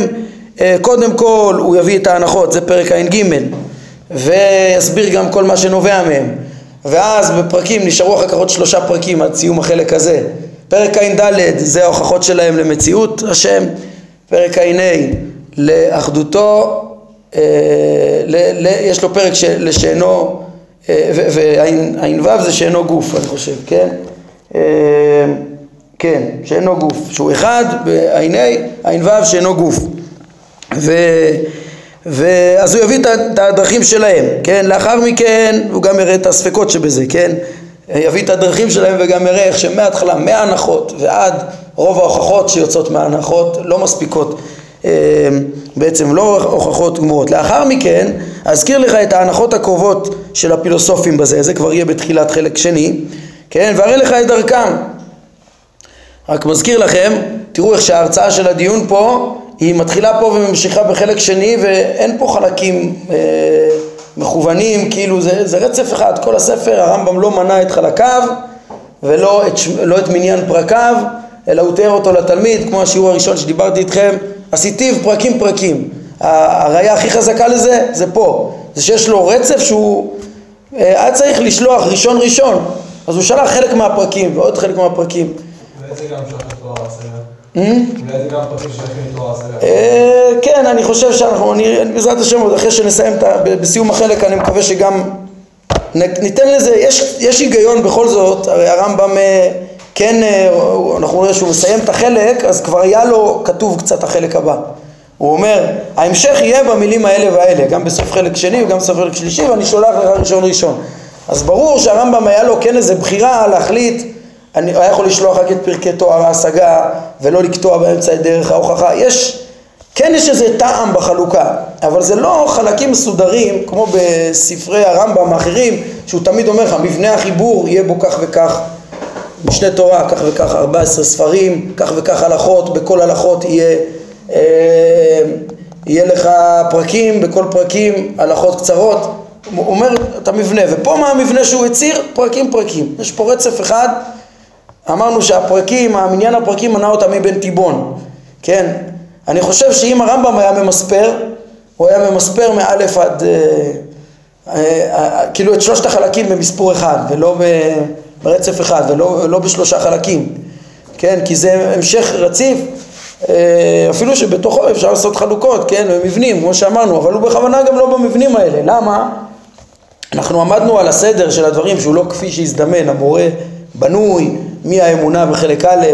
קודם כל הוא יביא את ההנחות זה פרק ע"ג ויסביר גם כל מה שנובע מהם. ואז בפרקים נשארו אחר כך עוד שלושה פרקים עד סיום החלק הזה. פרק ע"ד זה ההוכחות שלהם למציאות השם. פרק ע"ה לאחדותו אה, ל, ל, יש לו פרק ש, לשאינו אה, וע"ו זה שאינו גוף אני חושב כן? אה, כן שאינו גוף. שהוא אחד בע"ה ע"ו שאינו גוף ו... ואז הוא יביא את הדרכים שלהם, כן? לאחר מכן הוא גם יראה את הספקות שבזה, כן? יביא את הדרכים שלהם וגם יראה איך שמההתחלה, מההנחות ועד רוב ההוכחות שיוצאות מההנחות לא מספיקות, אה, בעצם לא הוכחות גמורות. לאחר מכן אזכיר לך את ההנחות הקרובות של הפילוסופים בזה, זה כבר יהיה בתחילת חלק שני, כן? ואראה לך את דרכם. רק מזכיר לכם, תראו איך שההרצאה של הדיון פה היא מתחילה פה וממשיכה בחלק שני ואין פה חלקים אה, מכוונים, כאילו זה, זה רצף אחד, כל הספר, הרמב"ם לא מנה את חלקיו ולא את, לא את מניין פרקיו, אלא הוא תיאר אותו לתלמיד, כמו השיעור הראשון שדיברתי איתכם, עשיתיו פרקים פרקים. הראייה הכי חזקה לזה זה פה, זה שיש לו רצף שהוא אה, היה צריך לשלוח ראשון ראשון, אז הוא שלח חלק מהפרקים ועוד חלק מהפרקים. ואיזה גם שלח את תואר Hmm? אה, כן, אני חושב שאנחנו, בעזרת השם, עוד אחרי שנסיים בסיום החלק, אני מקווה שגם ניתן לזה, יש, היגיון בכל זאת, הרי הרמב"ם אה, כן, אה, אנחנו רואים שהוא מסיים את החלק, אז כבר היה לו כתוב קצת החלק הבא. הוא אומר, ההמשך יהיה במילים האלה והאלה, גם בסוף חלק שני וגם בסוף חלק שלישי, ואני שולח לך ראשון ראשון. אז ברור שהרמב"ם היה לו כן איזה בחירה להחליט אני היה יכול לשלוח רק את פרקי תואר ההשגה ולא לקטוע באמצע את דרך ההוכחה. יש, כן יש איזה טעם בחלוקה, אבל זה לא חלקים מסודרים כמו בספרי הרמב"ם האחרים, שהוא תמיד אומר לך, מבנה החיבור יהיה בו כך וכך, משנה תורה, כך וכך 14 ספרים, כך וכך הלכות, בכל הלכות יהיה, אה, יהיה לך פרקים, בכל פרקים הלכות קצרות. הוא אומר את המבנה, ופה מה המבנה שהוא הצהיר? פרקים פרקים. יש פה רצף אחד אמרנו שהפרקים, המניין הפרקים מנה אותם מבן תיבון, כן? אני חושב שאם הרמב"ם היה ממספר, הוא היה ממספר מאלף עד, אה, אה, אה, כאילו את שלושת החלקים במספור אחד, ולא ברצף אחד, ולא לא בשלושה חלקים, כן? כי זה המשך רציף, אפילו שבתוכו אפשר לעשות חלוקות, כן? במבנים, כמו שאמרנו, אבל הוא בכוונה גם לא במבנים האלה. למה? אנחנו עמדנו על הסדר של הדברים שהוא לא כפי שהזדמן, המורה בנוי, מהאמונה בחלק א'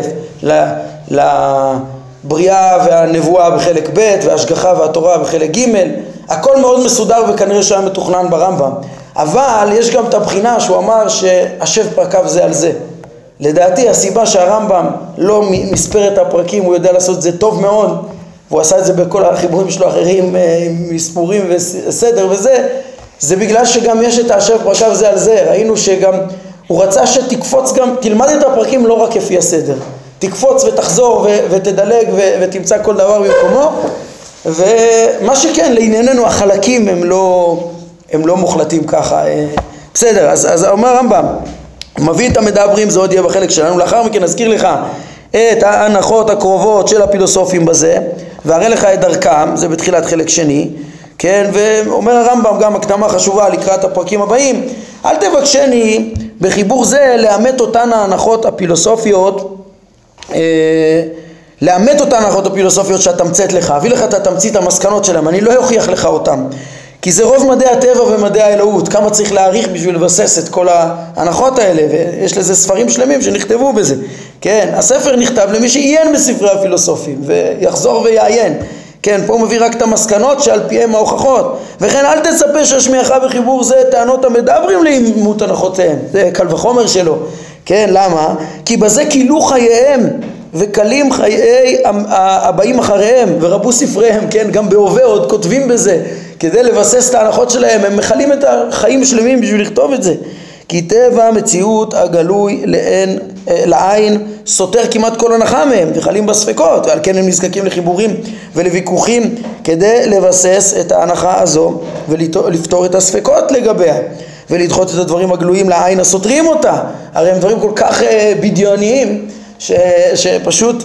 לבריאה והנבואה בחלק ב' וההשגחה והתורה בחלק ג' הכל מאוד מסודר וכנראה שהיה מתוכנן ברמב"ם. אבל יש גם את הבחינה שהוא אמר שהשב פרקיו זה על זה. לדעתי הסיבה שהרמב"ם לא מספר את הפרקים הוא יודע לעשות את זה טוב מאוד והוא עשה את זה בכל החיבורים שלו אחרים אה, מספורים וסדר וזה זה בגלל שגם יש את השב פרקיו זה על זה. ראינו שגם הוא רצה שתקפוץ גם, תלמד את הפרקים לא רק כפי הסדר, תקפוץ ותחזור ו- ותדלג ו- ותמצא כל דבר במקומו. ומה שכן, לענייננו החלקים הם לא, הם לא מוחלטים ככה, אה, בסדר, אז, אז אומר הרמב"ם, מביא את המדברים, זה עוד יהיה בחלק שלנו, לאחר מכן נזכיר לך את ההנחות הקרובות של הפילוסופים בזה, והראה לך את דרכם, זה בתחילת חלק שני, כן, ואומר הרמב"ם גם הקדמה חשובה לקראת הפרקים הבאים, אל תבקשני בחיבור זה לאמת אותן ההנחות הפילוסופיות אה, לאמת אותן ההנחות הפילוסופיות שאתמצת לך, אביא לך את התמצית המסקנות שלהם, אני לא אוכיח לך אותן כי זה רוב מדעי הטבע ומדעי האלוהות, כמה צריך להעריך בשביל לבסס את כל ההנחות האלה, ויש לזה ספרים שלמים שנכתבו בזה, כן, הספר נכתב למי שעיין בספרי הפילוסופים, ויחזור ויעיין, כן, פה הוא מביא רק את המסקנות שעל פיהם ההוכחות. וכן אל תצפה שאשמיעך בחיבור זה טענות המדברים לאימות הנחותיהם. זה קל וחומר שלו. כן, למה? כי בזה כילו חייהם וקלים חיי הבאים אחריהם ורבו ספריהם, כן, גם בהווה עוד כותבים בזה. כדי לבסס את ההנחות שלהם, הם מכלים את החיים שלמים בשביל לכתוב את זה. כי טבע המציאות הגלוי לעין, לעין סותר כמעט כל הנחה מהם וחלים בספקות ועל כן הם נזקקים לחיבורים ולוויכוחים כדי לבסס את ההנחה הזו ולפתור את הספקות לגביה ולדחות את הדברים הגלויים לעין הסותרים אותה. הרי הם דברים כל כך אה, בדיוניים ש, שפשוט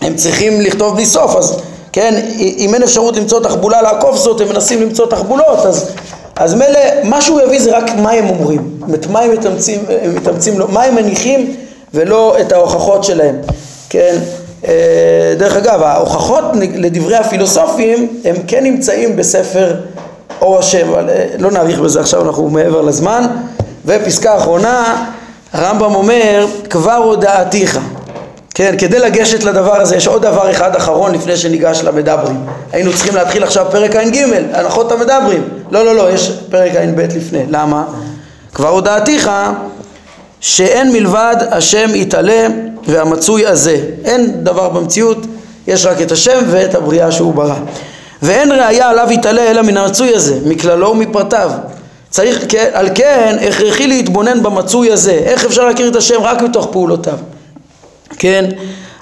הם צריכים לכתוב בלי סוף, אז כן, אם אין אפשרות למצוא תחבולה לעקוף זאת, הם מנסים למצוא תחבולות, אז, אז מילא, מה שהוא יביא זה רק מה הם אומרים, את מה הם מתאמצים, הם מתאמצים, מה הם מניחים ולא את ההוכחות שלהם, כן, אה, דרך אגב, ההוכחות לדברי הפילוסופים הם כן נמצאים בספר אור השם, אבל אה, לא נאריך בזה עכשיו, אנחנו מעבר לזמן. ופסקה אחרונה, הרמב"ם אומר, כבר הודעתיך. כן, כדי לגשת לדבר הזה, יש עוד דבר אחד אחרון לפני שניגש למדברים. היינו צריכים להתחיל עכשיו פרק ע"ג, הנחות המדברים. לא, לא, לא, יש פרק ע"ב לפני. למה? כבר הודעתיך שאין מלבד השם יתעלה והמצוי הזה. אין דבר במציאות, יש רק את השם ואת הבריאה שהוא ברא. ואין ראיה עליו יתעלה אלא מן המצוי הזה, מכללו ומפרטיו. צריך, על כן, הכרחי להתבונן במצוי הזה. איך אפשר להכיר את השם? רק מתוך פעולותיו. כן?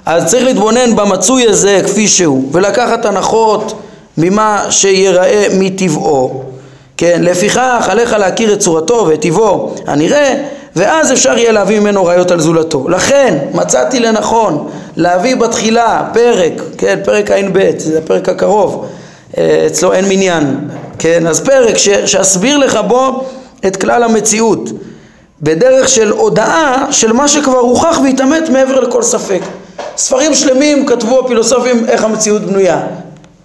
אז צריך להתבונן במצוי הזה כפי שהוא, ולקחת הנחות ממה שיראה מטבעו. כן? לפיכך עליך להכיר את צורתו ואת טבעו הנראה, ואז אפשר יהיה להביא ממנו ראיות על זולתו. לכן מצאתי לנכון להביא בתחילה פרק, כן? פרק ע"ב, זה הפרק הקרוב. אה, אצלו אין מניין, כן? אז פרק ש, שאסביר לך בו את כלל המציאות בדרך של הודאה של מה שכבר הוכח והתעמת מעבר לכל ספק. ספרים שלמים כתבו הפילוסופים איך המציאות בנויה.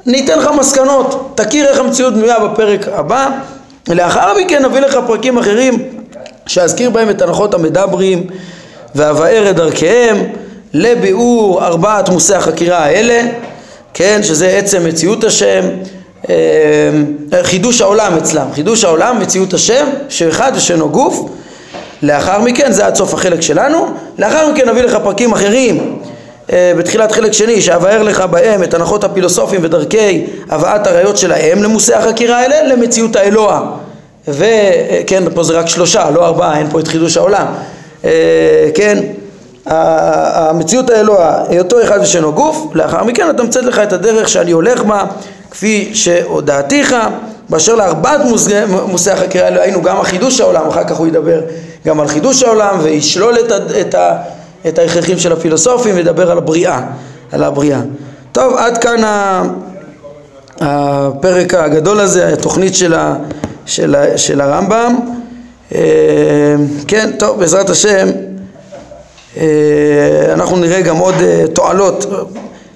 אני אתן לך מסקנות, תכיר איך המציאות בנויה בפרק הבא. לאחר מכן נביא לך פרקים אחרים שאזכיר בהם את הנחות המדברים ואבאר את דרכיהם לביאור ארבעת מושאי החקירה האלה כן, שזה עצם מציאות השם, אה, חידוש העולם אצלם, חידוש העולם, מציאות השם, שאחד ושאינו גוף, לאחר מכן, זה עד סוף החלק שלנו, לאחר מכן נביא לך פרקים אחרים. אה, בתחילת חלק שני, שאבאר לך בהם את הנחות הפילוסופים ודרכי הבאת הראיות שלהם למושאי החקירה האלה, למציאות האלוה. וכן, פה זה רק שלושה, לא ארבעה, אין פה את חידוש העולם. אה, כן, המציאות האלוה, היותו אחד ושאינו גוף, לאחר מכן אתה מצאת לך את הדרך שאני הולך בה, כפי שהודעתיך, באשר לארבעת מושאי החקירה האלו היינו גם החידוש העולם, אחר כך הוא ידבר גם על חידוש העולם וישלול את, את, את ההכרחים של הפילוסופים וידבר על הבריאה, על הבריאה. טוב, עד כאן הפרק הגדול הזה, התוכנית של, ה, של, של הרמב"ם. אה, כן, טוב, בעזרת השם אה, אנחנו נראה גם עוד אה, תועלות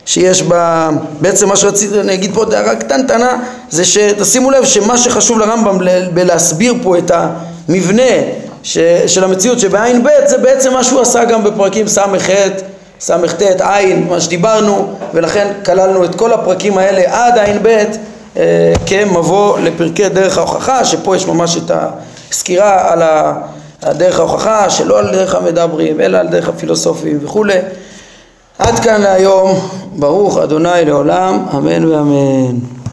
שיש בה, בעצם מה שרציתי, אני אגיד פה הערה קטנטנה, זה שתשימו לב שמה שחשוב לרמב"ם בלהסביר פה את המבנה ש, של המציאות שבעין ב' זה בעצם מה שהוא עשה גם בפרקים ס"ח, ס"ט, עין, מה שדיברנו, ולכן כללנו את כל הפרקים האלה עד עין ב' כמבוא לפרקי דרך ההוכחה, שפה יש ממש את הסקירה. על דרך ההוכחה שלא על דרך המדברים אלא על דרך הפילוסופים וכולי. עד כאן להיום, ברוך אדוני לעולם, אמן ואמן.